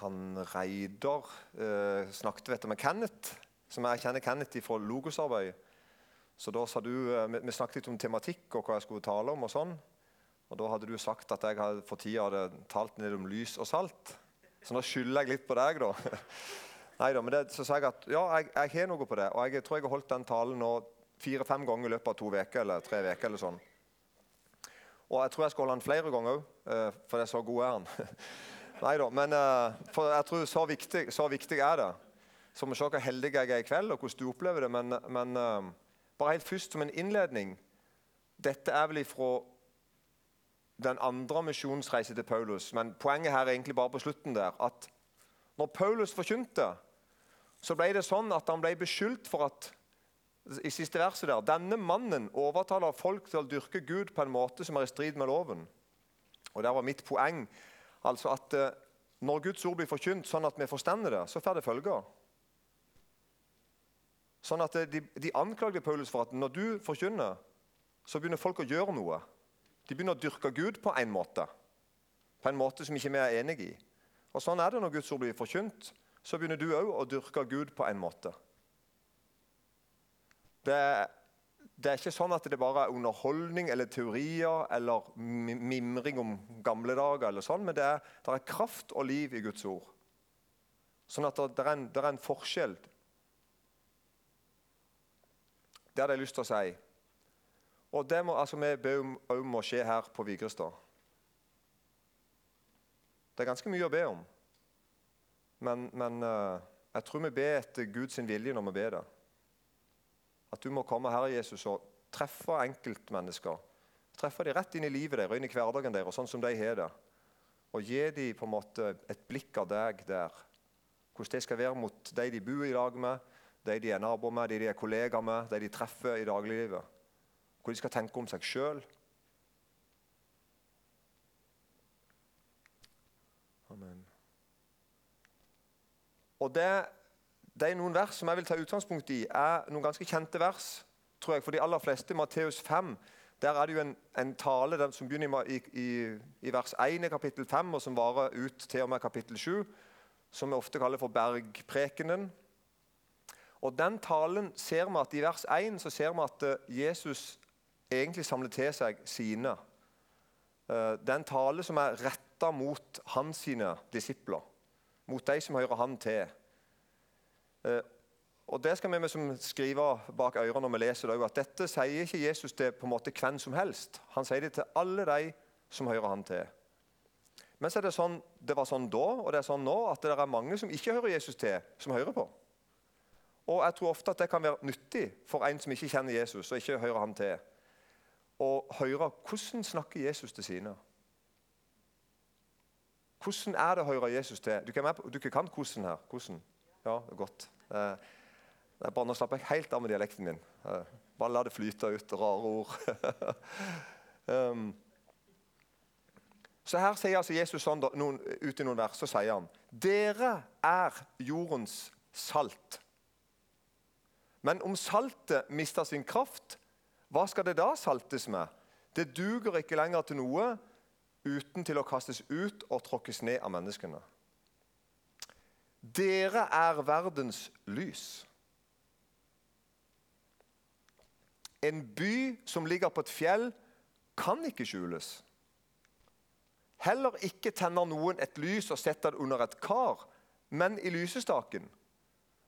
han Reidar eh, snakket vet du, med Kenneth, som jeg kjenner Kenneth fra Logosarbeid. Så da sa du, eh, vi, snakket litt om tematikk og hva jeg skulle tale om. og sånn. Og Da hadde du sagt at jeg hadde, for tida hadde talt ned om lys og salt. Så nå skylder jeg litt på deg, da. Neida, men det, så sa jeg at ja, jeg, jeg har noe på det. Og jeg tror jeg har holdt den talen nå fire-fem ganger i løpet av to veker, eller tre uker. eller sånn. Og jeg tror jeg skal holde den flere ganger òg, eh, for det er så god er han. Nei da, men uh, for jeg tror så viktig, så viktig er det. Så må vi se hvor heldig jeg er i kveld, og hvordan du opplever det. Men, men uh, bare helt først som en innledning Dette er vel ifra den andre misjonsreisen til Paulus. Men poenget her er egentlig bare på slutten der. At når Paulus forkynte, så ble det sånn at han ble beskyldt for at i siste verset der, denne mannen overtaler folk til å dyrke Gud på en måte som er i strid med loven. Og Der var mitt poeng Altså at eh, Når Guds ord blir forkynt sånn at vi forstår det, så får det følger. Sånn at eh, De, de anklager Paulus for at når du forkynner, så begynner folk å gjøre noe. De begynner å dyrke Gud på en måte. På en måte som ikke vi er enig i. Og Sånn er det når Guds ord blir forkynt. Så begynner du òg å dyrke Gud på en måte. Det er det er ikke sånn at det bare er underholdning eller teorier eller mimring om gamle dager, eller sånn, men det er, det er kraft og liv i Guds ord. Sånn at det, det, er, en, det er en forskjell. Det hadde jeg lyst til å si. Og det må, altså, vi ber om, om må skje her på Vigrestad. Det er ganske mye å be om. Men, men uh, jeg tror vi ber etter Guds vilje når vi ber det. At du må komme, her, Jesus, og treffe enkeltmennesker. Treffe dem rett inn i livet deres og inn i hverdagen deres, sånn som de har det. Og gi dem på en måte et blikk av deg der. Hvordan det skal være mot de de bor i lag med, de de er naboer med, de de er kollegaer med, de de treffer i dagliglivet. Hvor de skal tenke om seg sjøl. Amen. Og det de noen vers som jeg vil ta utgangspunkt i, er noen ganske kjente vers tror jeg, for de aller fleste. Matteus 5. Der er det jo en, en tale som begynner i, i, i, vers 1 i kapittel 5, og som varer ut til og med kapittel 7, som vi ofte kaller for bergprekenen. Og Den talen ser vi at i vers 1 så ser vi at eh, Jesus egentlig samler til seg sine. Eh, det er en tale som er retta mot hans sine disipler. Mot de som hører han til. Eh, og Det skal vi som skriver bak ørene når vi leser det, at dette sier ikke Jesus til på en måte hvem som helst. Han sier det til alle de som hører han til. Men så er det sånn, det var sånn da, og det er sånn nå, at det er mange som ikke hører Jesus til, som hører på. Og jeg tror ofte at det kan være nyttig for en som ikke kjenner Jesus, og ikke hører han til, å høre hvordan snakker Jesus til sine. Hvordan er det å høre Jesus til? Du kan, du kan hvordan her. Hvordan? Ja, godt. Er bare Nå slapper jeg helt av med dialekten min. Bare la det flyte ut. Rare ord. um, så her sier altså Jesus sånn, noen, ut i noen vers, så sier han Dere er jordens salt. Men om saltet mister sin kraft, hva skal det da saltes med? Det duger ikke lenger til noe uten til å kastes ut og tråkkes ned av menneskene. Dere er verdens lys. En by som ligger på et fjell, kan ikke skjules. Heller ikke tenner noen et lys og setter det under et kar, men i lysestaken.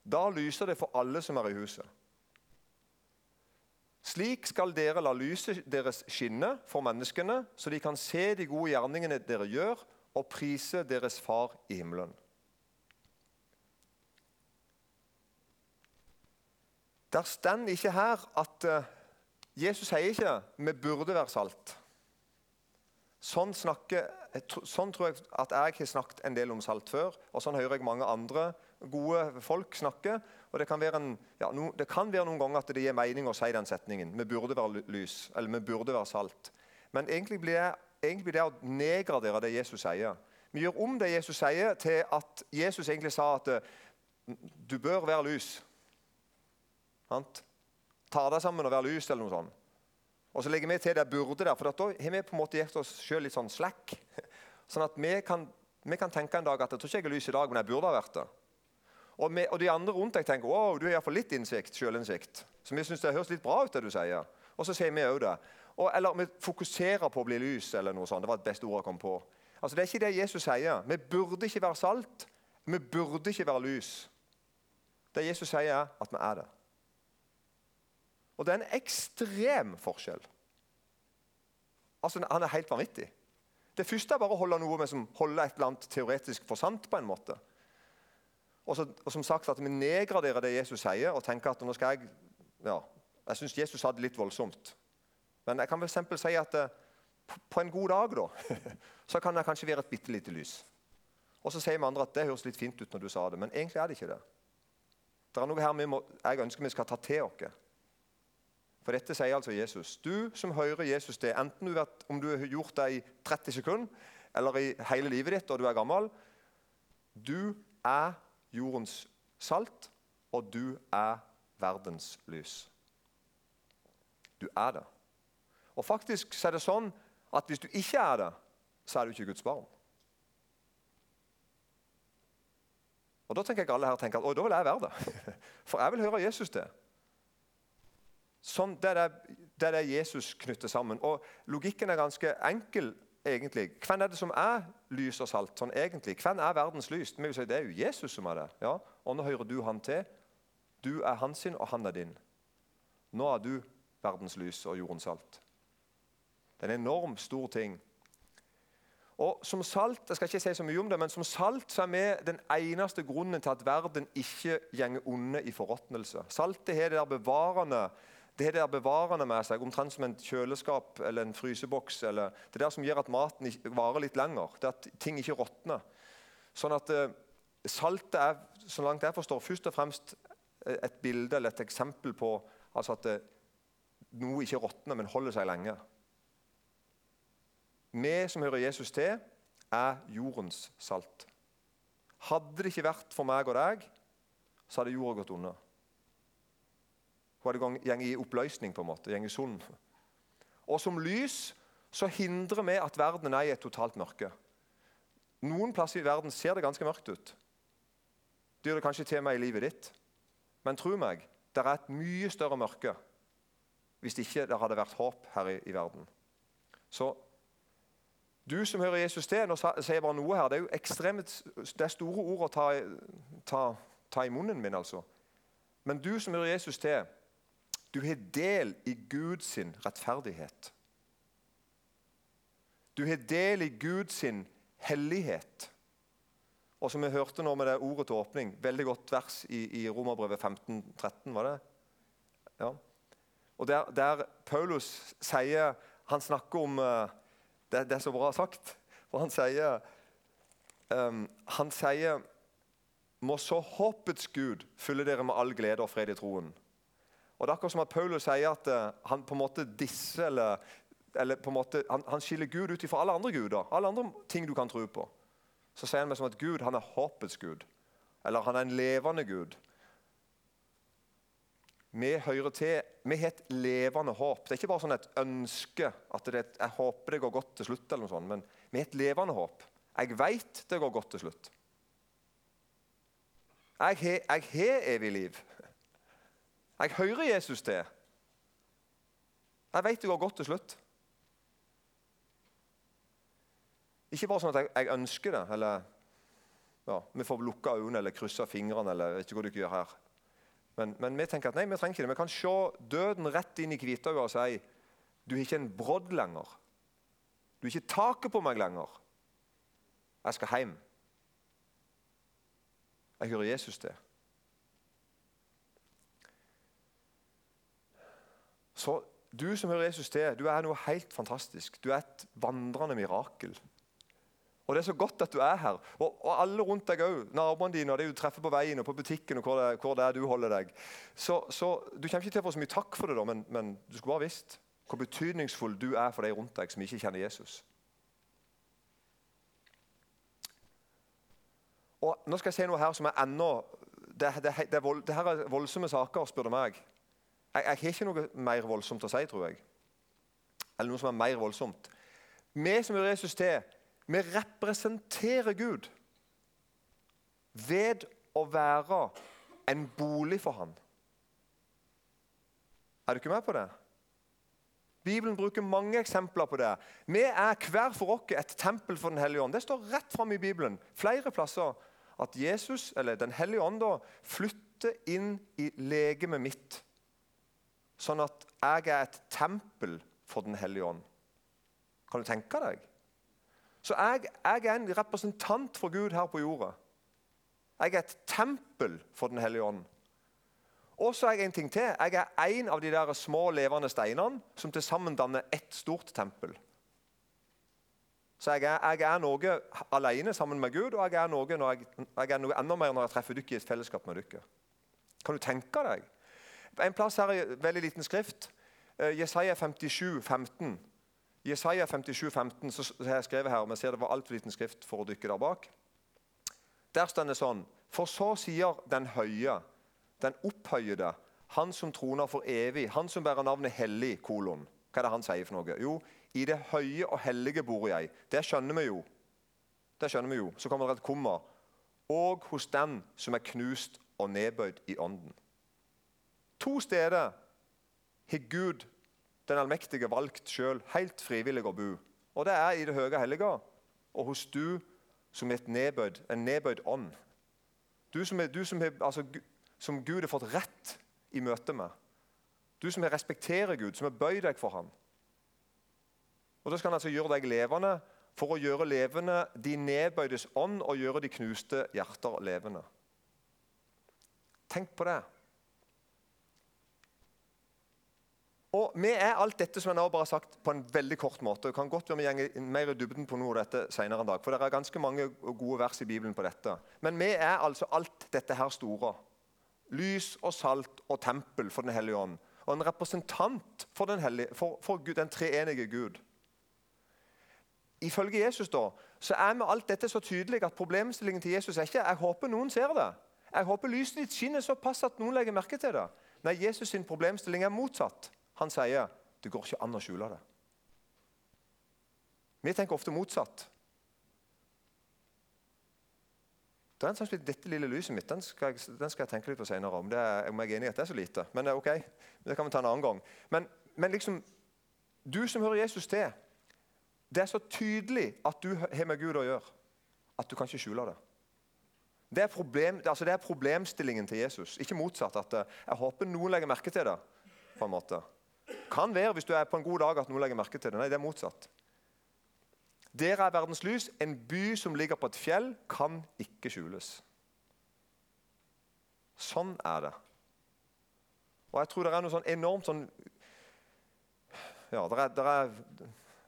Da lyser det for alle som er i huset. Slik skal dere la lyset deres skinne for menneskene, så de kan se de gode gjerningene dere gjør, og prise deres Far i himmelen. Der står ikke her at uh, Jesus sier ikke vi burde være salt. Sånn, snakker, sånn, tror jeg at jeg har snakket en del om salt før, og sånn hører jeg mange andre gode folk snakke. og Det kan være, en, ja, no, det kan være noen ganger at det gir mening å si den setningen. Vi burde være lys, eller vi burde være salt. Men egentlig blir det, egentlig blir det å nedgradere det Jesus sier. Vi gjør om det Jesus sier, til at Jesus egentlig sa at eh, du bør være lys. Sant? Ta deg sammen og vær lys, eller noe sånt. Og så legger vi til det burde der, for da har vi på en måte gitt oss sjøl litt sånn slack. Sånn at vi kan Vi kan tenke en dag at jeg tror ikke jeg er lys i dag, men jeg burde ha vært det. Og, vi, og de andre rundt deg tenker wow, du har iallfall litt innsikt, sjølinnsikt. Så vi syns det høres litt bra ut, det du sier. Og så sier vi òg det. Og, eller vi fokuserer på å bli lys, eller noe sånt. Det var det beste ordet jeg kom på. Altså, Det er ikke det Jesus sier. Vi burde ikke være salt. Vi burde ikke være lys. Det Jesus sier, er at vi er det. Og det er en ekstrem forskjell. Altså, Han er helt vanvittig. Det første er bare å holde noe med som holder et eller annet teoretisk for sant. på en måte. Og, så, og som sagt at Vi nedgraderer det Jesus sier, og tenker at nå skal jeg ja, Jeg syns Jesus sa det litt voldsomt. Men jeg kan for si at eh, på en god dag da, så kan det kanskje være et bitte lite lys. Og så sier vi andre at det høres litt fint ut når du sa det, men egentlig er det ikke det. Det er noe her må, jeg ønsker vi skal ta til oss. For dette sier altså Jesus. Du som hører Jesus det, enten du vet, om du har gjort det i 30 sekunder eller i hele livet ditt og du er gammel Du er jordens salt, og du er verdens lys. Du er det. Og faktisk så er det sånn at hvis du ikke er det, så er du ikke Guds barn. Og Da tenker jeg alle her tenker at da vil jeg være det. For jeg vil høre Jesus det. Sånn, det, er det, er Jesus knytter sammen. Og Logikken er ganske enkel. egentlig. Hvem er det som er lys og salt? sånn egentlig? Hvem er verdens lys? Vil Det er jo Jesus som er det. Ja? Og nå hører du han til. Du er hans sin, og han er din. Nå er du verdens lys og jordens salt. Det er en enormt stor ting. Og som salt jeg skal ikke si så mye om det, men som salt så er vi den eneste grunnen til at verden ikke gjenger onde i forråtnelse. Saltet har det der bevarende det der bevarende med seg, omtrent som en kjøleskap eller en fryseboks. Eller, det er det som gjør at maten varer litt lenger. det At ting ikke råtner. Sånn at eh, Saltet er så langt jeg forstår, først og fremst eh, et bilde eller et eksempel på altså at uh, noe ikke råtner, men holder seg lenge. Vi som hører Jesus til, er jordens salt. Hadde det ikke vært for meg og deg, så hadde jorda gått unna. Hun hadde gått i oppløsning, på en måte, gått sund. Og som lys så hindrer vi at verden er i et totalt mørke. Noen plasser i verden ser det ganske mørkt ut. Det gjør det kanskje til meg i livet ditt. Men tro meg, det er et mye større mørke hvis ikke det hadde vært håp her i, i verden. Så du som hører Jesus til Nå sier jeg bare noe her. Det er jo ekstremt, det er store ord å ta, ta, ta i munnen min. altså. Men du som hører Jesus til, du har del i Guds rettferdighet. Du har del i Guds hellighet. Og som vi hørte nå med det ordet til åpning, veldig godt vers i, i Romerbrevet 15, 13, var det? Ja. Og der, der Paulus sier Han snakker om uh, det, det, er så bra sagt. For han sier, um, han sier Må så håpets Gud fylle dere med all glede og fred i troen. Og det er akkurat som at Paulus sier at uh, han på en måte disser eller, eller på en måte, han, han skiller Gud ut fra alle andre guder. Alle andre ting du kan tro på. Så sier han meg som at Gud han er håpets Gud. Eller han er en levende Gud. Vi hører til, vi har et levende håp. Det er ikke bare sånn et ønske at det, jeg håper det går godt til slutt, eller noe sånt, men vi har et levende håp. Jeg vet det går godt til slutt. Jeg har evig liv. Jeg hører Jesus til. Jeg vet det går godt til slutt. Ikke bare sånn at jeg, jeg ønsker det, eller ja, vi får lukka øynene eller krysse fingrene. eller vet ikke hva du gjør her. Men, men, vi tenker at nei, vi trenger ikke det. Vi kan se døden rett inn i hvitøyet og si du har ikke en brodd lenger. Du har ikke taket på meg lenger. Jeg skal hjem. Jeg hører Jesus til. Så du som hører Jesus til, du er noe helt fantastisk. Du er et vandrende mirakel. Og Det er så godt at du er her. Og, og alle rundt deg òg. Naboene dine og det du treffer på veien og på butikken og hvor det, hvor det er du holder deg. Så, så, Du kommer ikke til å få så mye takk for det, da, men, men du skulle bare visst hvor betydningsfull du er for de rundt deg som ikke kjenner Jesus. Og Nå skal jeg si noe her som er ennå det, det, det, vold, det her er voldsomme saker, spør du meg. Jeg, jeg har ikke noe mer voldsomt å si, tror jeg. Eller noe som er mer voldsomt. Vi som hører Jesus til, Vi representerer Gud ved å være en bolig for Han. Er du ikke med på det? Bibelen bruker mange eksempler på det. Vi er hver for oss et tempel for Den hellige ånd. Det står rett fram i Bibelen flere plasser at Jesus, eller Den hellige ånd da, flytter inn i legemet mitt. Sånn at jeg er et tempel for Den hellige ånd. Kan du tenke deg? Så jeg, jeg er en representant for Gud her på jorda. Jeg er et tempel for Den hellige ånd. Og så er jeg en ting til. Jeg er en av de der små levende steinene som til sammen danner ett stort tempel. Så jeg er, jeg er, noe alene sammen med Gud, og jeg er noe, jeg, jeg er noe enda mer når jeg treffer dere i et fellesskap med dere. Kan du tenke deg? En plass her i veldig liten skrift. Eh, Jesaja 57, 15. Jesaja 57, 15, så har jeg skrevet her, men vi ser det var altfor liten skrift for å dykke der bak. Der står det sånn For så sier den høye, den opphøyede, han som troner for evig, han som bærer navnet hellig, kolon. Hva er det han sier for noe? Jo, i det høye og hellige bor jeg. Det skjønner vi jo. Det skjønner vi jo. Så kommer det et komma. Og hos den som er knust og nedbøyd i ånden. To steder har Gud den allmektige valgt sjøl, helt frivillig å bo. Og det er i det høye hellige og hos du som er nedbøyd, en nedbøyd ånd. Du som, er, du som, er, altså, som Gud har fått rett i møte med. Du som respekterer Gud, som har bøyd deg for ham. Og Da skal han altså gjøre deg levende for å gjøre levende de nedbøydes ånd og gjøre de knuste hjerter levende. Tenk på det. Og Vi er alt dette som jeg nå bare har sagt på en veldig kort måte. Det kan godt være vi går mer i dybden på noe av dette senere en dag, for det er ganske mange gode vers i Bibelen på dette. Men vi er altså alt dette her store. Lys og salt og tempel for Den hellige ånd. Og en representant for den, hellige, for, for Gud, den treenige Gud. Ifølge Jesus da, så er med alt dette så tydelig at problemstillingen til Jesus er ikke jeg håper noen ser det. Jeg håper lyset ditt skinner såpass at noen legger merke til det. Nei, Jesus sin problemstilling er motsatt. Han sier det går ikke an å skjule det. Vi tenker ofte motsatt. Det er en slags, Dette lille lyset mitt den skal, jeg, den skal jeg tenke litt på senere. om. Det er, om jeg er enig i at det er så lite. Men det er ok. Det kan vi ta en annen gang. Men, men liksom, du som hører Jesus til, det er så tydelig at du har med Gud å gjøre, at du kan ikke skjule det. Det er, problem, altså det er problemstillingen til Jesus, ikke motsatt. at eh, Jeg håper noen legger merke til det. på en måte. Kan være hvis du er på en god dag at noen legger merke til det. Nei, det er motsatt. Dere er verdens lys. En by som ligger på et fjell, kan ikke skjules. Sånn er det. Og jeg tror det er noe sånn enormt sånn Ja, det er, det er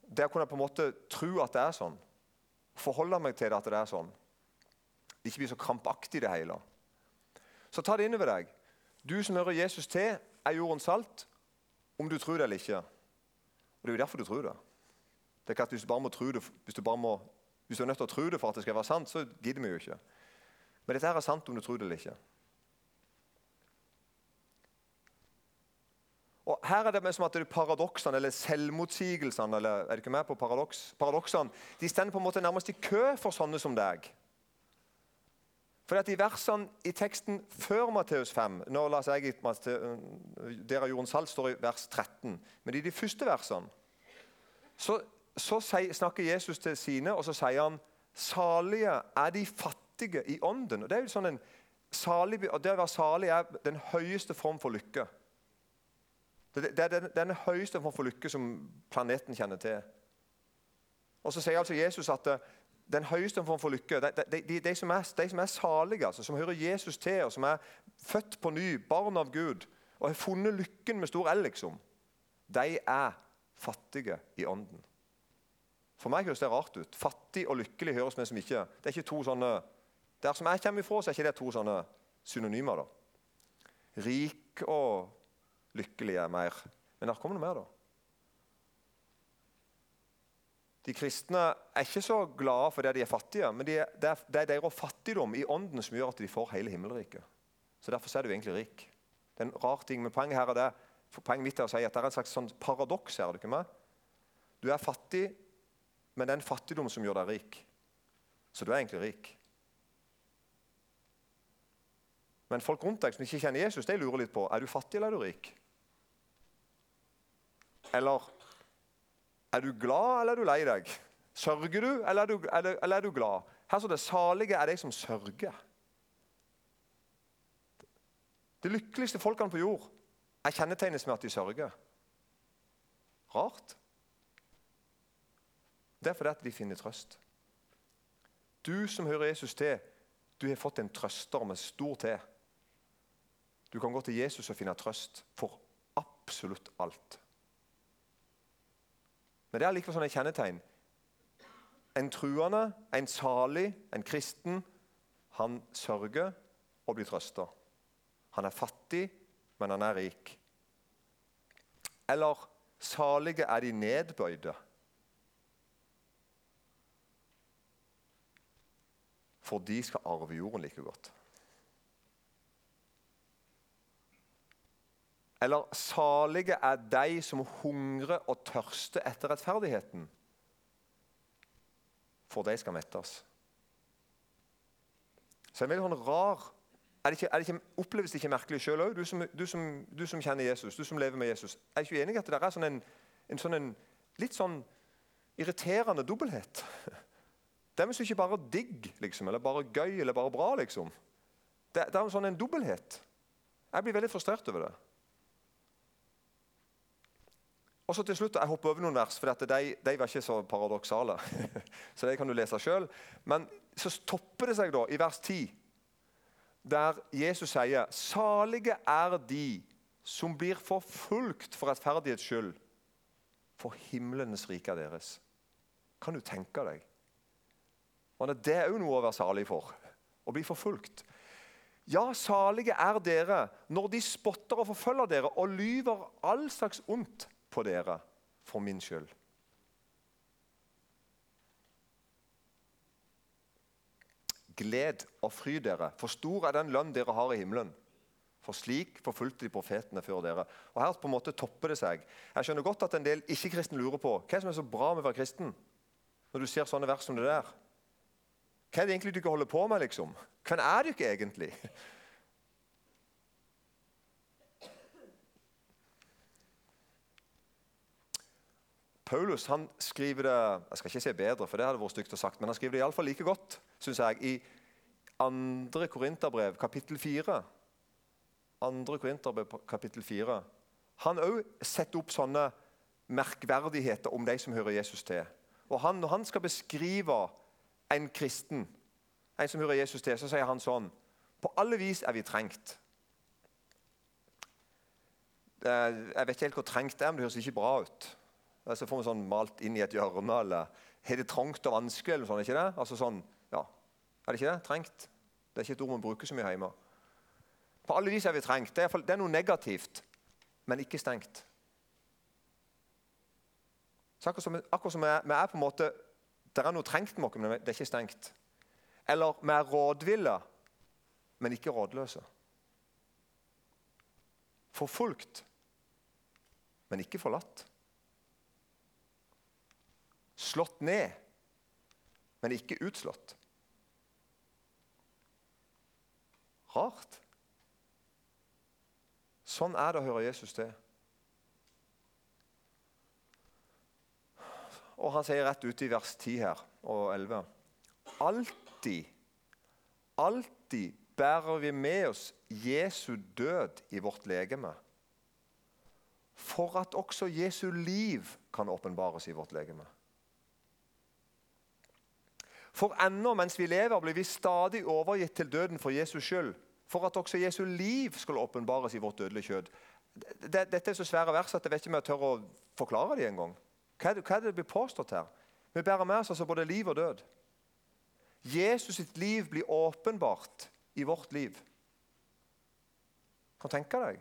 Det å kunne på en måte tro at det er sånn, forholde meg til det at det er sånn, ikke bli så krampaktig i det hele. Så ta det innover deg. Du som hører Jesus til, er jordens salt om du tror det eller ikke. Og Det er jo derfor du tror det. Det er ikke at Hvis du bare må tro det, hvis du, bare må, hvis du er nødt til å tro det for at det skal være sant, så gidder vi jo ikke. Men dette her er sant om du tror det eller ikke. Og Her er det som at paradoksene eller selvmotsigelsene eller er du ikke med på paradoks? Paradoksene de stender på en måte nærmest i kø for sånne som deg. For at I versene i teksten før Matteus 5 nå la jeg Der av jordens salt står i vers 13. Men i de første versene så, så snakker Jesus til sine, og så sier han Salige er de fattige i ånden. Og Det er jo sånn en salig, det å være salig er den høyeste form for lykke. Det, det er den, den høyeste form for lykke som planeten kjenner til. Og Så sier altså Jesus at den høyeste form for lykke. De, de, de, de, som, er, som er salige, altså, som hører Jesus til, og som er født på ny, barn av Gud, og har funnet lykken med stor L, liksom, de er fattige i ånden. For meg høres det rart ut. Fattig og lykkelig høres vi som ikke Det er ikke to sånne Der som jeg kommer ifra, så er ikke det to sånne synonymer. da. Rik og lykkelig er mer. Men der kommer det mer, da. De kristne er ikke så glade fordi de er fattige, men de det, er, det er deres fattigdom i ånden som gjør at de får hele himmelriket. Så Derfor er du egentlig rik. Det er en rar ting, men Poenget her er det, poenget mitt er å si at det er en slags sånn paradoks her. er du ikke med? Du er fattig men det er en fattigdom som gjør deg rik. Så du er egentlig rik. Men folk rundt deg som ikke kjenner Jesus, de lurer litt på er du fattig eller er du rik. Eller er du glad eller er du lei deg? Sørger du eller er du, eller, eller er du glad? Her står det 'salige er de som sørger'. De lykkeligste folkene på jord er kjennetegnes med at de sørger. Rart. Det er fordi at de finner trøst. Du som hører Jesus til, du har fått en trøster med stor T. Du kan gå til Jesus og finne trøst for absolutt alt. Men det er likevel sånne kjennetegn. En truende, en salig, en kristen, han sørger og blir trøsta. Han er fattig, men han er rik. Eller salige er de nedbøyde. For de skal arve jorden like godt. Eller salige er de som hungrer og tørster etter rettferdigheten. For de skal mettes. Så en veldig sånn rar er det ikke, er det ikke, Oppleves det ikke merkelig sjøl òg, du, du, du, som kjenner Jesus, du som lever med Jesus? Er ikke enig i at det er sånn en, en, sånn en, litt sånn irriterende dobbelthet? Det er ikke bare digg, liksom, eller bare gøy eller bare bra. liksom. Det, det er en sånn en dobbelthet. Jeg blir veldig frustrert over det. Og så til slutt, Jeg hopper over noen vers, for de, de var ikke så paradoksale. så det kan du lese sjøl. Men så topper det seg da i vers 10 der Jesus sier salige er de som blir forfulgt for rettferdighets skyld, for himlenes rike er deres. Kan du tenke deg? Og Det er jo noe å være salig for. Å bli forfulgt. Ja, salige er dere når de spotter og forfølger dere og lyver all slags ondt på dere for min skyld. Gled og fry dere, for stor er den lønn dere har i himmelen. For slik forfulgte de profetene før dere. Og Her på en måte topper det seg. Jeg skjønner godt at en del ikke-kristne lurer på hva som er så bra med å være kristen. Når du ser sånne vers som det der. Hva er det egentlig du ikke holder på med? liksom? Hvem er du ikke egentlig? Paulus han skriver det jeg skal ikke si bedre, for det hadde vært stygt å sagt, men han skriver det iallfall like godt synes jeg, i 2. Korinterbrev, kapittel 4. 2. Korinterbrev, kapittel 4. Han òg setter opp sånne merkverdigheter om de som hører Jesus til. Og han, Når han skal beskrive en kristen, en som hører Jesus til, så sier han sånn På alle vis er vi trengt. Jeg vet ikke helt hvor trengt det er, men det høres ikke bra ut. Så får vi sånn malt inn i et hjørne, eller har det trangt og vanskelig, eller sånn, ikke det? Altså sånn, ja. Er det ikke det? Trengt. Det er ikke et ord man bruker så mye hjemme. På alle vis er vi trengt. Det er, det er noe negativt, men ikke stengt. Så akkurat som, akkurat som vi, er, vi er på en måte Det er noe trengt med oss, men det er ikke stengt. Eller vi er rådville, men ikke rådløse. Forfulgt, men ikke forlatt. Slått ned, men ikke utslått. Rart. Sånn er det å høre Jesus til. Og han sier rett ute i vers 10 her og 11 Alltid, alltid bærer vi med oss Jesu død i vårt legeme. For at også Jesu liv kan åpenbares i vårt legeme. For ennå mens vi lever, blir vi stadig overgitt til døden for Jesus skyld. For at også Jesu liv skal åpenbares i vårt dødelige kjød. Dette er så svære vers at jeg vet ikke om jeg tør å forklare det engang. Hva, hva er det det blir påstått her? Vi bærer med oss altså både liv og død. Jesus sitt liv blir åpenbart i vårt liv. Kan du tenke deg?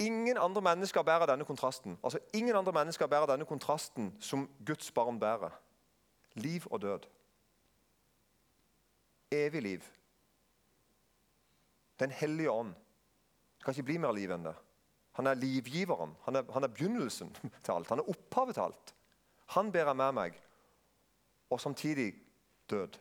Ingen andre mennesker bærer denne kontrasten Altså ingen andre mennesker bærer denne kontrasten som Guds barn bærer. Liv og død. Evig liv. Den hellige ånd. Det kan ikke bli mer liv enn det. Han er livgiveren. Han er, han er begynnelsen til alt. Han er opphavet til alt. Han bærer med meg, og samtidig død.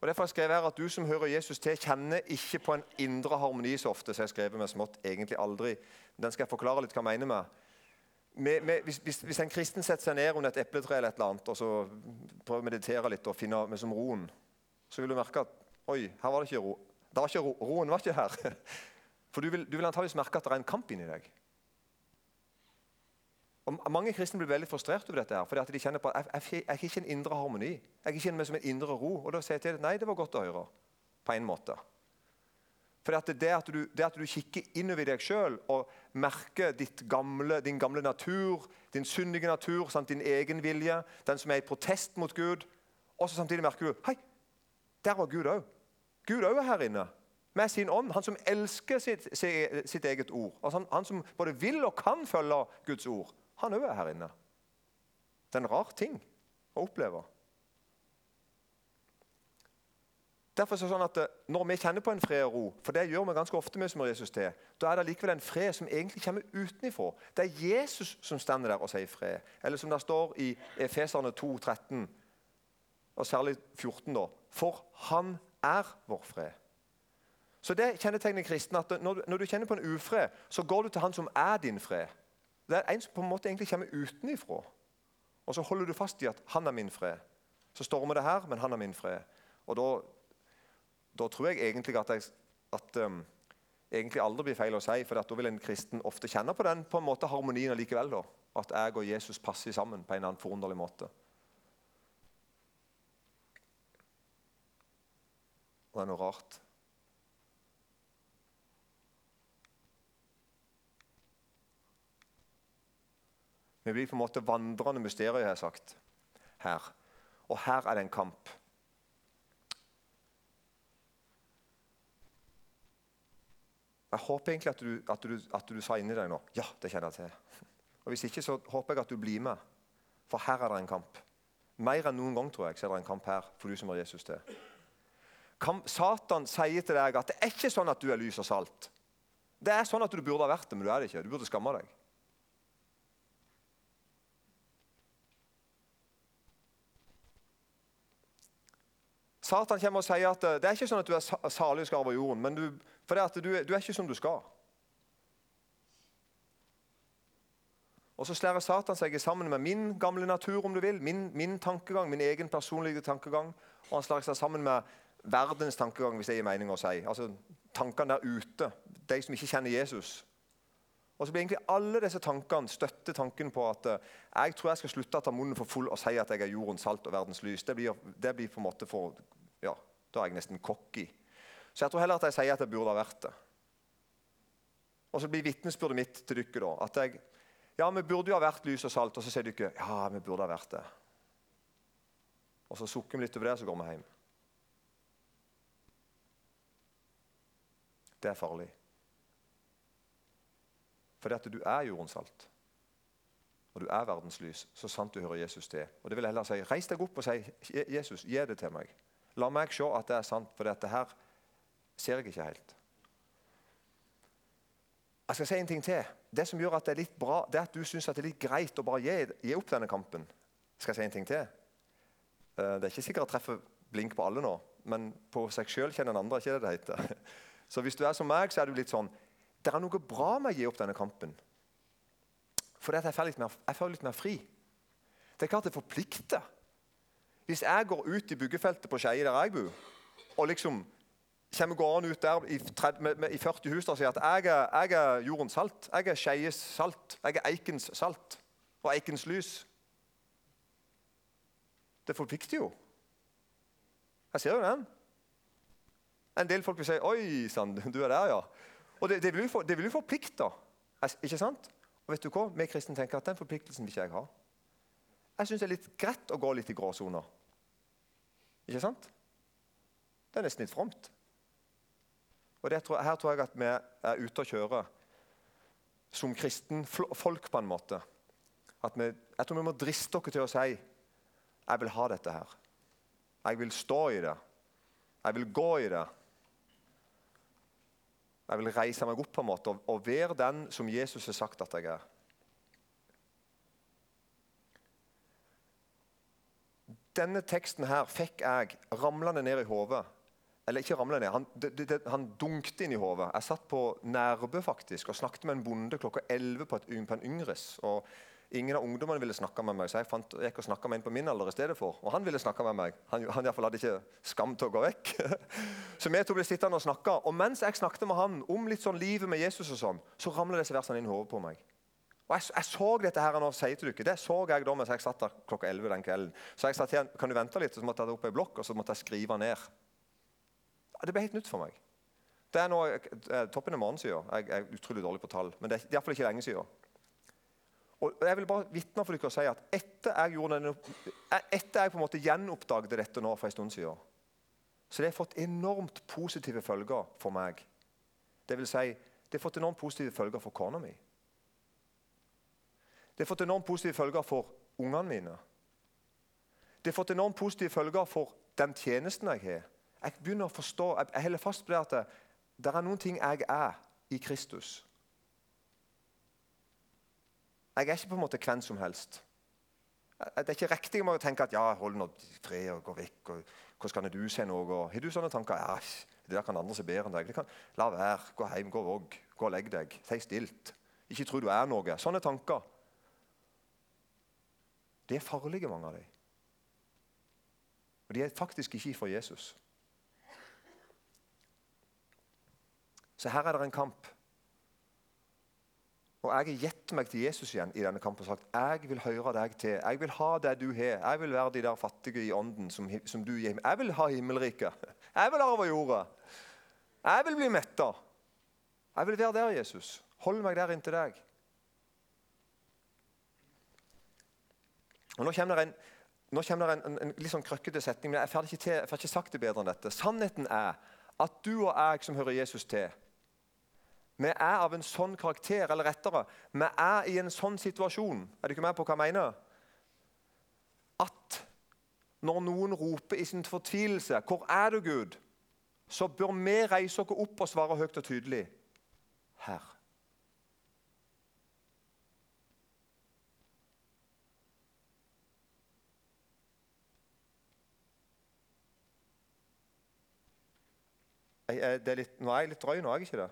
Og Derfor har jeg skrevet her at du som hører Jesus til, kjenner ikke på en indre harmoni så ofte. så jeg skrevet med smått, egentlig aldri. Den skal jeg forklare litt hva jeg mener med. med, med hvis, hvis, hvis, en kristen setter seg ned under et epletre eller et eller annet, og så prøver å meditere litt og finne med som roen, så vil du merke at oi, her var det ikke ro. Det var ikke ro, roen var ikke her. For du vil, du vil antageligvis merke at det er en kamp inni deg. Og mange kristne blir veldig frustrert over dette. her, fordi de kjenner på at jeg, jeg, er ikke en indre harmoni. Jeg kjenner meg som en indre ro. Og da sier jeg til dem nei, det var godt å høre. På en måte. For det, det, det at du kikker innover deg sjøl og merker gamle, din gamle natur, din syndige natur, sant, din egen vilje, den som er i protest mot Gud, og så samtidig merker du Hei, der var Gud òg. Gud òg er her inne med sin ånd. Han som elsker sitt, sitt eget ord. Altså han, han, som både vil og kan følge Guds ord. Han òg er her inne. Det er en rar ting å oppleve. Derfor er det sånn at eh, Når vi kjenner på en fred og ro, for det gjør vi ganske ofte med som Jesus til, da er det likevel en fred som egentlig kommer utenifra. Det er Jesus som står der og sier fred. Eller som det står i Efeserne 2, 13, og særlig 14, da. For han er vår fred. Så det kjennetegner kristne at når, når du kjenner på en ufred, så går du til han som er din fred. Det er en som på en måte egentlig kommer utenifra. Og så holder du fast i at 'han er min fred'. Så stormer det her, men han er min fred. Og da, da tror jeg egentlig at, jeg, at um, egentlig aldri blir feil å si, for da vil en kristen ofte kjenne på den på en måte harmonien likevel. Da. At jeg og Jesus passer sammen på en annen forunderlig måte. Og det er noe rart. Vi blir på en måte vandrende mysterier, har jeg sagt. Her. Og her er det en kamp. Jeg håper egentlig at du, at, du, at du, sa inni deg nå ja, det kjenner jeg til. Og Hvis ikke, så håper jeg at du blir med. For her er det en kamp. Mer enn noen gang tror jeg, så er det en kamp her for du som har Jesus til. Satan sier til deg at det er ikke sånn at du er lys og salt. Det er sånn at du burde ha vært det, men du er det ikke. Du burde skamme deg. Satan kommer og sier at eh, det er ikke sånn at du er salig skal arve jorden, men du, for det at du, du er ikke som du skal. Og Så slærer Satan seg sammen med min gamle natur, om du vil, min, min tankegang, min egen personlige tankegang. Og han slår seg sammen med verdens tankegang, hvis det gir mening å si. Altså Tankene der ute, de som ikke kjenner Jesus. Og så blir egentlig alle disse tankene støtte tanken på at uh, jeg tror jeg skal slutte å ta munnen for full og si at jeg er jordens salt og verdens lys. Det blir, det blir på en måte for ja, Da er jeg nesten cocky. Så jeg tror heller at jeg sier at jeg burde ha vært det. Og så blir vitnesbyrdet mitt til dere da, at jeg Ja, vi burde jo ha vært lys og salt. Og så sier dere ja, vi burde ha vært det. Og så sukker vi litt over det, og så går vi hjem. Det er farlig. Fordi at du er jordens salt. Og du er verdens lys, så sant du hører Jesus til. Og det vil jeg heller si, Reis deg opp og si, 'Jesus, gi det til meg'. La meg se at det er sant, for dette her ser jeg ikke helt. Jeg skal si en ting til. Det som gjør at det er litt bra, det er at du syns det er litt greit å bare gi, gi, opp denne kampen. Skal jeg si en ting til? Eh, det er ikke sikkert å treffe blink på alle nå, men på seg sjøl kjenner en andre. ikke det det heter. Så hvis du er som meg, så er du litt sånn Det er noe bra med å gi opp denne kampen. For jeg føler litt jeg føler litt mer fri. Det er klart det forplikter. Hvis jeg går ut i byggefeltet på Skeie, der jeg bor, og liksom kommer gående ut der i, 30, med, med, i 40 hus og sier at jeg er, jeg er jordens salt, jeg er Skeies salt, jeg er Eikens salt og Eikens lys Det forplikter jo. Jeg ser jo den. En del folk vil si 'Oi sann, du er der, ja'. Og det, det, vil, jo for, jo forplikte. Ikke sant? Og vet du hva? Vi kristne tenker at den forpliktelsen vil ikke jeg ha. Jeg syns det er litt greit å gå litt i gråsoner. Ikke sant? Det er nesten litt fromt. Og tror, Her tror jeg at vi er ute å kjøre som kristen folk på en måte. Vi, jeg tror vi må driste oss til å si jeg vil ha dette her. Jeg vil stå i det. Jeg vil gå i det. Jeg vil reise meg opp på en måte og, og være den som Jesus har sagt at jeg er. Denne teksten her fikk jeg ramlende ned i hodet. Eller ikke ramlende ned, han, han dunkte inn i hodet. Jeg satt på Nærbø faktisk og snakket med en bonde klokka 11 på, på en Yngres. og Ingen av ungdommene ville snakke med meg, så jeg fant, gikk og snakka med en på min alder i stedet for. Og han ville snakke med meg. Han, han i fall hadde ikke skam til å gå vekk. så vi to ble sittende og snakke. Og mens jeg snakket med han om litt sånn livet med Jesus, og sånn, så ramla disse versene inn i hodet på meg. Og jeg, jeg, så dette her nå, sier til dere, Det så jeg da mens jeg satt der klokka 11 den kvelden. Så jeg sa til han, kan du vente litt, så måtte jeg ta opp i blokk og så måtte jeg skrive ned. Det ble helt nytt for meg. Det er nå toppen av morgensida. Jeg er utrolig dårlig på tall. Men det er iallfall ikke lenge siden. Og jeg vil bare vitne for dere og si at Etter jeg, denne, etter jeg på en måte gjenoppdaget dette nå for en stund siden, så det har fått enormt positive følger for meg. Det vil si, det har fått enormt positive følger for kona mi. Det har fått enormt positive følger for ungene mine. Det har fått enormt positive følger for den tjenesten jeg har. Jeg begynner å forstå, jeg holder fast på det at det, er noen ting jeg er i Kristus. Jeg er ikke på en måte hvem som helst. Det er ikke riktig å tenke at ja, hold nå fred og gå vekk. og Hvordan kan du se noe? Har du sånne tanker? Ja, det der kan andre se bedre enn deg. Kan, la være. Gå hjem, gå vogg. Gå og legg deg. Si stilt. Ikke tro du er noe. Sånne tanker. Det er farlige, mange av dem. Og de er faktisk ikke for Jesus. Så her er det en kamp. Og jeg har gitt meg til Jesus igjen i denne kampen og sagt jeg vil høre deg til. Jeg vil ha det du har. Jeg vil være de der fattige i ånden som, som du gir. Jeg vil ha himmelriket. Jeg vil arve jorda. Jeg vil bli metta. Jeg vil være der, Jesus. Hold meg der inntil deg. Og Nå kommer det en, kommer det en, en, en litt sånn krøkkete setning, men jeg får ikke, ikke sagt det bedre enn dette. Sannheten er at du og jeg som hører Jesus til, vi er av en sånn karakter, eller rettere, vi er i en sånn situasjon Er du ikke med på hva jeg mener? At når noen roper i sin fortvilelse 'Hvor er du, Gud?' så bør vi reise oss opp og svare høyt og tydelig 'Her'. Er litt, nå er jeg litt drøy, nå er jeg ikke det?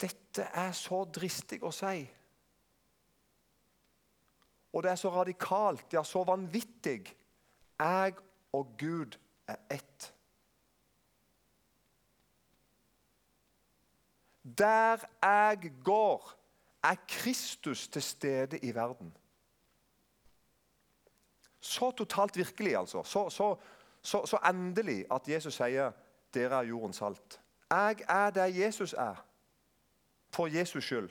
Dette er så dristig å si. Og det er så radikalt, ja, så vanvittig. Jeg og Gud er ett. Der jeg går, er Kristus til stede i verden. Så totalt virkelig, altså. Så, så, så, så endelig at Jesus sier 'Dere er jordens salt'. Jeg er der Jesus er for Jesus skyld.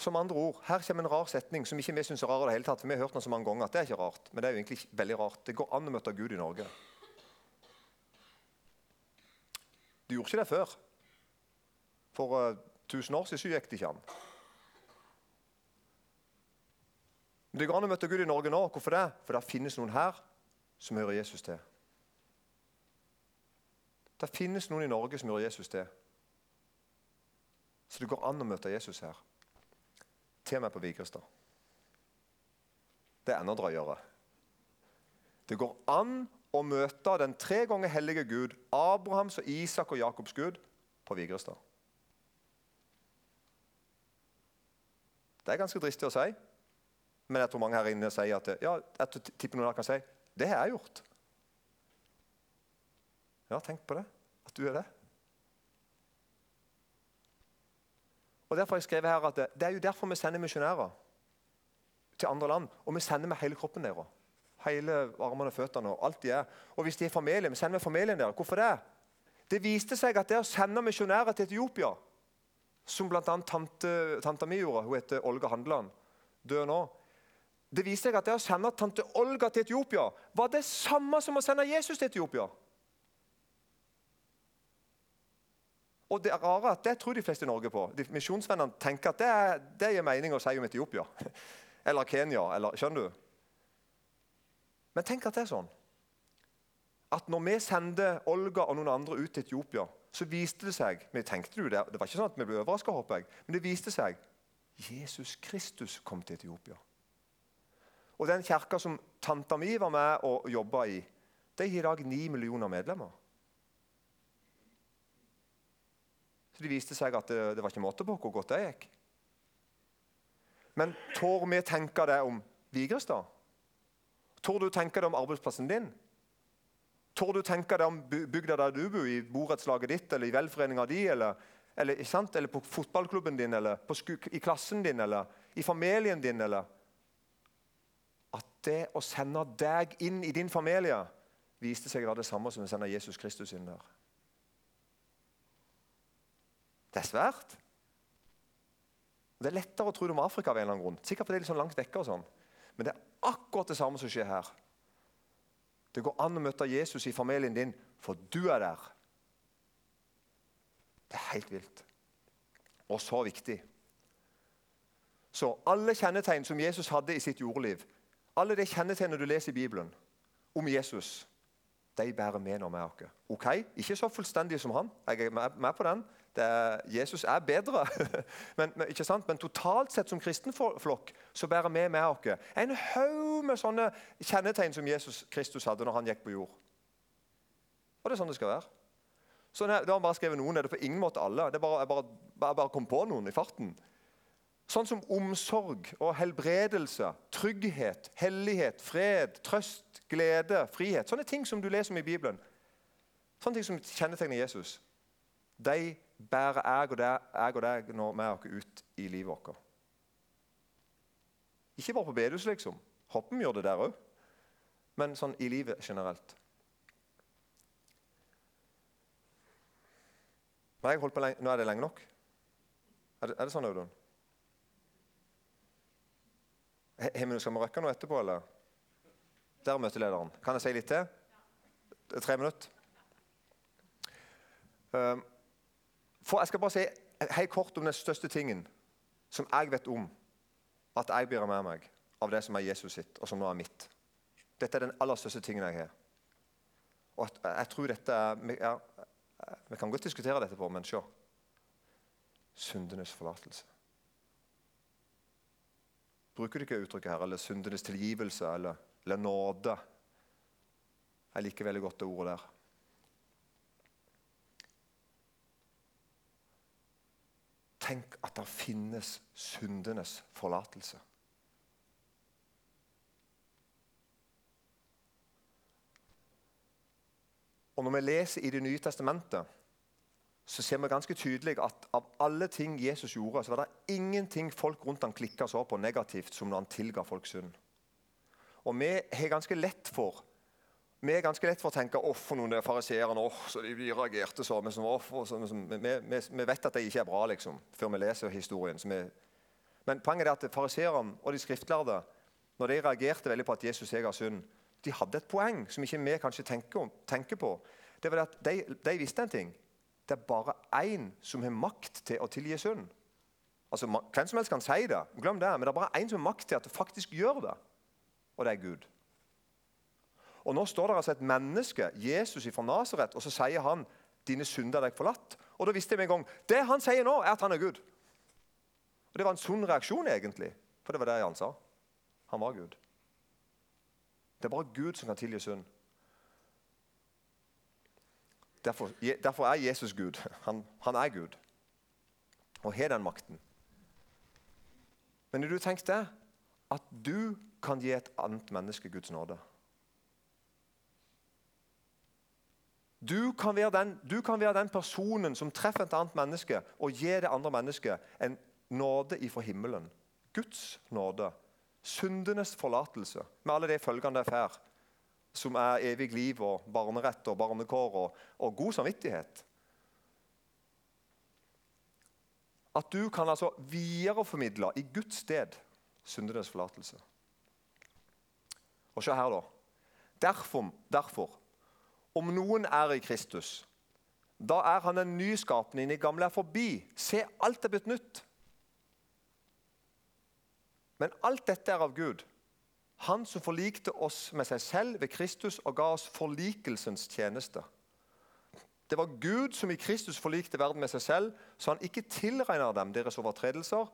Som andre ord, Her kommer en rar setning som ikke vi syns er rar. det hele tatt, for vi har hørt den så mange ganger at det er ikke rart. Men det er jo egentlig veldig rart. Det går an å møte Gud i Norge. Du gjorde ikke det før. For uh, eh, 1000 år siden gikk det ikke an. Men det går an å møte Gud i Norge nå. Hvorfor det? For det finnes noen her som hører Jesus til. Det finnes noen i Norge som hører Jesus til. Så det går an å møte Jesus her. Til meg på Vigrestad. Det er enda drøyere. Det går an å møte den tre ganger hellige Gud, Abrahams, og Isak og Jakobs Gud, på Vigrestad. Det er ganske dristig å si, men jeg tror mange her inne sier at ja, jeg tipper noen her kan si det har jeg gjort. Ja, tenk på det. At du er det. Og Derfor har jeg skrevet her at det, det er jo derfor vi sender misjonærer til andre land. Og vi sender med hele kroppen deres. Hele armene og føttene og alt de er. Og hvis de er familie, vi sender med familien deres. Hvorfor det? Det viste seg at det å sende misjonærer til Etiopia som bl.a. Tante, tanta mi gjorde. Hun heter Olga Handeland. Død nå. Det viste seg at det å sende tante Olga til Etiopia var det samme som å sende Jesus til Etiopia. Og Det er rare at det tror de fleste i Norge på. De Misjonsvennene tenker at det, det gir mening å si om Etiopia. Eller Kenya. Eller, skjønner du? Men tenk at det er sånn. At når vi sendte Olga og noen andre ut til Etiopia, så viste det seg vi tenkte jo Det det var ikke sånn at vi ble overraska, håper jeg, men det viste seg Jesus Kristus kom til Etiopia. Og Den kirka som tanta mi var med og jobba i, de har i dag ni millioner medlemmer. Så Det viste seg at det, det var ikke måte på hvor godt det gikk. Men tør vi tenke det om Vigrestad? Tør du tenke det om arbeidsplassen din? Tør du tenke det om bygda der du bor, i borettslaget ditt eller i velforeninga di? Eller, eller, eller, på fotballklubben din, eller i klassen din, eller i familien din? eller At det å sende deg inn i din familie viste seg å være det samme som å sende Jesus Kristus inn der. Det er svært. Det er lettere å tro det om Afrika. av en eller annen grunn. Sikkert fordi det er litt sånn langt vekke og sånn. Men det er akkurat det samme som skjer her. Det går an å møte Jesus i familien din, for du er der. Det er helt vilt. Og så viktig. Så alle kjennetegn som Jesus hadde i sitt jordliv, alle de kjennetegnene du leser i Bibelen om Jesus, de bærer med når vi er oss. Ok, Ikke så fullstendige som han, jeg er med på den. Er, Jesus er bedre. men, men, ikke sant? men, totalt sett som kristenflokk så bærer vi med oss en haug med sånne kjennetegn som Jesus Kristus hadde når han gikk på jord. Og det er sånn det skal være. Så det har bare skrevet noen, det er på ingen måte alle. Det er bare, jeg bare, bare, bare kom på noen i farten. Sånn som omsorg og helbredelse, trygghet, hellighet, fred, trøst, glede, frihet. Sånne ting som du leser om i Bibelen. Sånne ting som kjennetegner Jesus. De bærer jeg og deg, jeg og deg når vi er ut i livet vårt. Ikke bare på bedehus, liksom. Hoppen gjør det der òg. Men sånn i livet generelt. Nå er det lenge nok. Er det, er det sånn, Audun? Skal vi røkke noe etterpå, eller? Der er møtelederen. Kan jeg si litt til? Tre minutter? Um, for Jeg skal bare si helt kort om den største tingen som jeg vet om at jeg bærer med meg av det som er Jesus sitt, og som nå er mitt. Dette er den aller største tingen jeg har. Og jeg tror dette ja, Vi kan godt diskutere dette på, men se. Syndenes forlatelse. Bruker du ikke uttrykket her, eller syndenes tilgivelse eller, eller nåde? Jeg liker veldig godt det ordet der. Tenk at det finnes syndenes forlatelse. Og Når vi leser i Det nye testamentet, så ser vi ganske tydelig at av alle ting Jesus gjorde, så var det ingenting folk rundt ham klikka så på negativt som når han tilga folk synd. Og vi har ganske lett for vi er ganske lett for å tenke off for noen fariseerne oh, så de, reagerte så. Men, oh, så, som, vi, vi, vi, vet at det ikke er bra, liksom, før vi leser historien. Vi, men poenget er at fariseerne og de skriftlærde når de reagerte veldig på at Jesus jeg har synd, de hadde et poeng som ikke vi kanskje tenker, tenker på. Det var at de, de, visste en ting. Det er bare én som har makt til å tilgi synd. Altså, Hvem som helst kan si det, glem det, men det er bare én som har makt til at det faktisk gjør det. Og det er Gud. Og Nå står det altså et menneske, Jesus fra Nasaret, og så sier han dine synder er deg forlatt. Og da visste jeg med en gang det han sier nå, er at han er Gud. Og Det var en sunn reaksjon, egentlig, for det var det han sa. Han var Gud. Det er bare Gud som kan tilgi synd. Derfor, derfor, er Jesus Gud. Han, han er Gud og har den makten. Men har du tenkt det? At du kan gi et annet menneske Guds nåde? Du kan, den, du kan, være den, personen som treffer et annet menneske og gir det andre mennesket en nåde ifra himmelen. Guds nåde. Syndenes forlatelse, med alle de følgene det får. Som er evig liv og barnerett og barnekår og, og god samvittighet. At du kan altså videreformidle i Guds sted syndenes forlatelse. Og se her, da. Derfor, derfor, om noen er i Kristus, da er han en ny skapning. Det gamle er forbi. Se, alt er blitt nytt. Men alt dette er av Gud. Han som forlikte oss med seg selv ved Kristus og ga oss forlikelsens tjeneste. Det var Gud som i Kristus forlikte verden med seg selv, så han ikke tilregner dem deres overtredelser,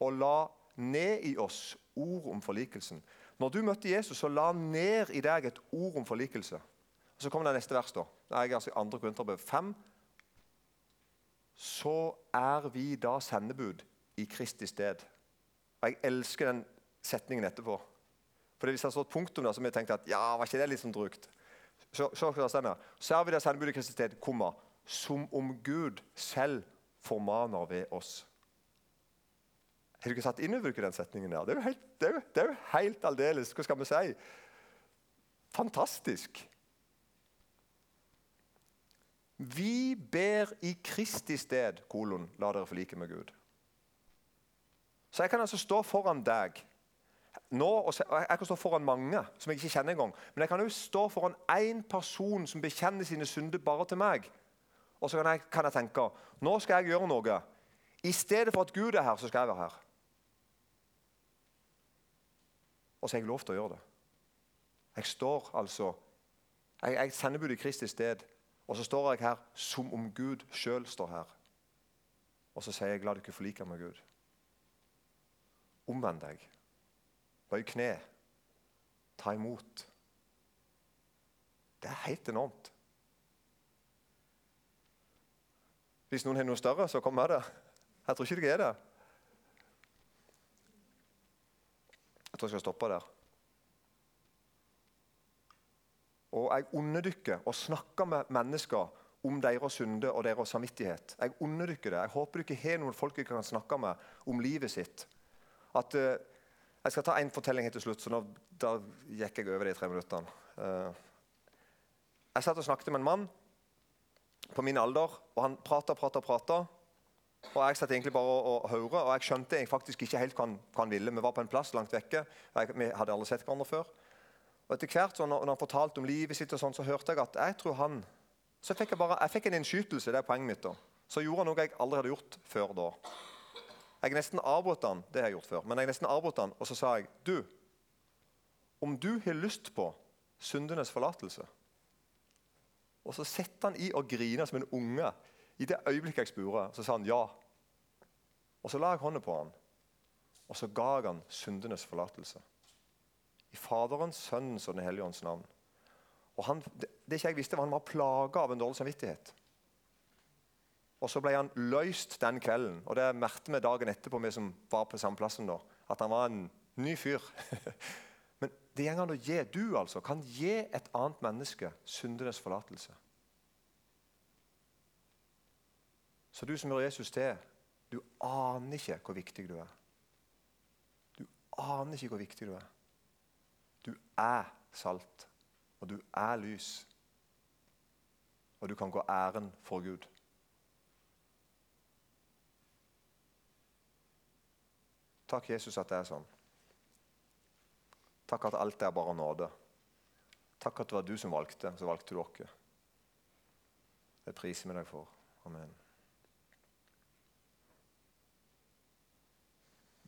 og la ned i oss ord om forlikelsen. Når du møtte Jesus, så la han ned i deg et ord om forlikelse. Så kommer det neste vers. da. Det er altså i 2. Korinterbrev 5. Så er vi da sendebud i Kristi sted. Og Jeg elsker den setningen etterpå. For Hvis det hadde stått punktum da, så hadde jeg tenkt at ja, var ikke det litt sånn drukt? Så, så, så, er vi da sendebud i Kristi sted, komma, som om Gud selv formaner ved oss. Har du ikke satt inn over den setningen der? Det er jo helt, det helt aldeles Hva skal vi si? Fantastisk. Vi ber i Kristi sted, kolon, la dere forlike med Gud. Så jeg kan altså stå foran deg nå, og Jeg kan stå foran mange som jeg ikke kjenner engang. Men jeg kan jo stå foran én person som bekjenner sine synder bare til meg. Og så kan jeg, kan jeg tenke nå skal jeg gjøre noe. I stedet for at Gud er her, så skal jeg være her. Og så har jeg lov til å gjøre det. Jeg står altså Jeg, jeg sender budet i Kristi sted, og så står jeg her som om Gud sjøl står her. Og så sier jeg la dere forlike med Gud. Omvend deg. Bøy kne. Ta imot. Det er helt enormt. Hvis noen har noe større, så kom med det. Jeg tror ikke dere er det. Jeg tror jeg skal stoppe der. Og jeg underdykker og snakker med mennesker om deres synder og deres samvittighet. Jeg underdykker det. Jeg håper du ikke har noen folk du kan snakke med om livet sitt. At, uh, jeg skal ta én fortelling til slutt, så nå, da gikk jeg over de tre minuttene. Uh, jeg satt og snakket med en mann på min alder, og han prata prata. prata. Og Jeg satt egentlig bare og hørte, og jeg skjønte jeg faktisk ikke helt hva han, hva han, ville. Vi var på en plass langt vekke. Jeg, vi hadde aldri sett hverandre før. Og etter hvert, så når, han fortalte om livet sitt, og sånn, så hørte jeg at jeg tror han Så fikk jeg bare, jeg fikk en innskytelse. Det er poenget mitt. da. Så gjorde han noe jeg aldri hadde gjort før da. Jeg nesten avbrøt han, det har jeg gjort før, men jeg nesten avbrøt han, og så sa jeg Du, om du har lyst på syndenes forlatelse Og så setter han i og griner som en unge i det øyeblikket jeg spurte, så sa han ja. Og Så la jeg hånda på han, og så ga jeg han syndenes forlatelse. I Faderens, Sønnens og Den hellige ånds navn. Og han, det, det ikke jeg visste, var Han var plaga av en dårlig samvittighet. Og Så ble han løst den kvelden. og Det merket vi dagen etterpå, vi som var på samme plassen da, at han var en ny fyr. Men det går an å gi. Du altså, kan gi et annet menneske syndenes forlatelse. Så du som hører Jesus til, du aner ikke hvor viktig du er. Du aner ikke hvor viktig du er. Du er salt, og du er lys. Og du kan gå æren for Gud. Takk, Jesus, at det er sånn. Takk at alt er bare nåde. Takk at det var du som valgte, så valgte du oss. Det priser vi deg for. Amen.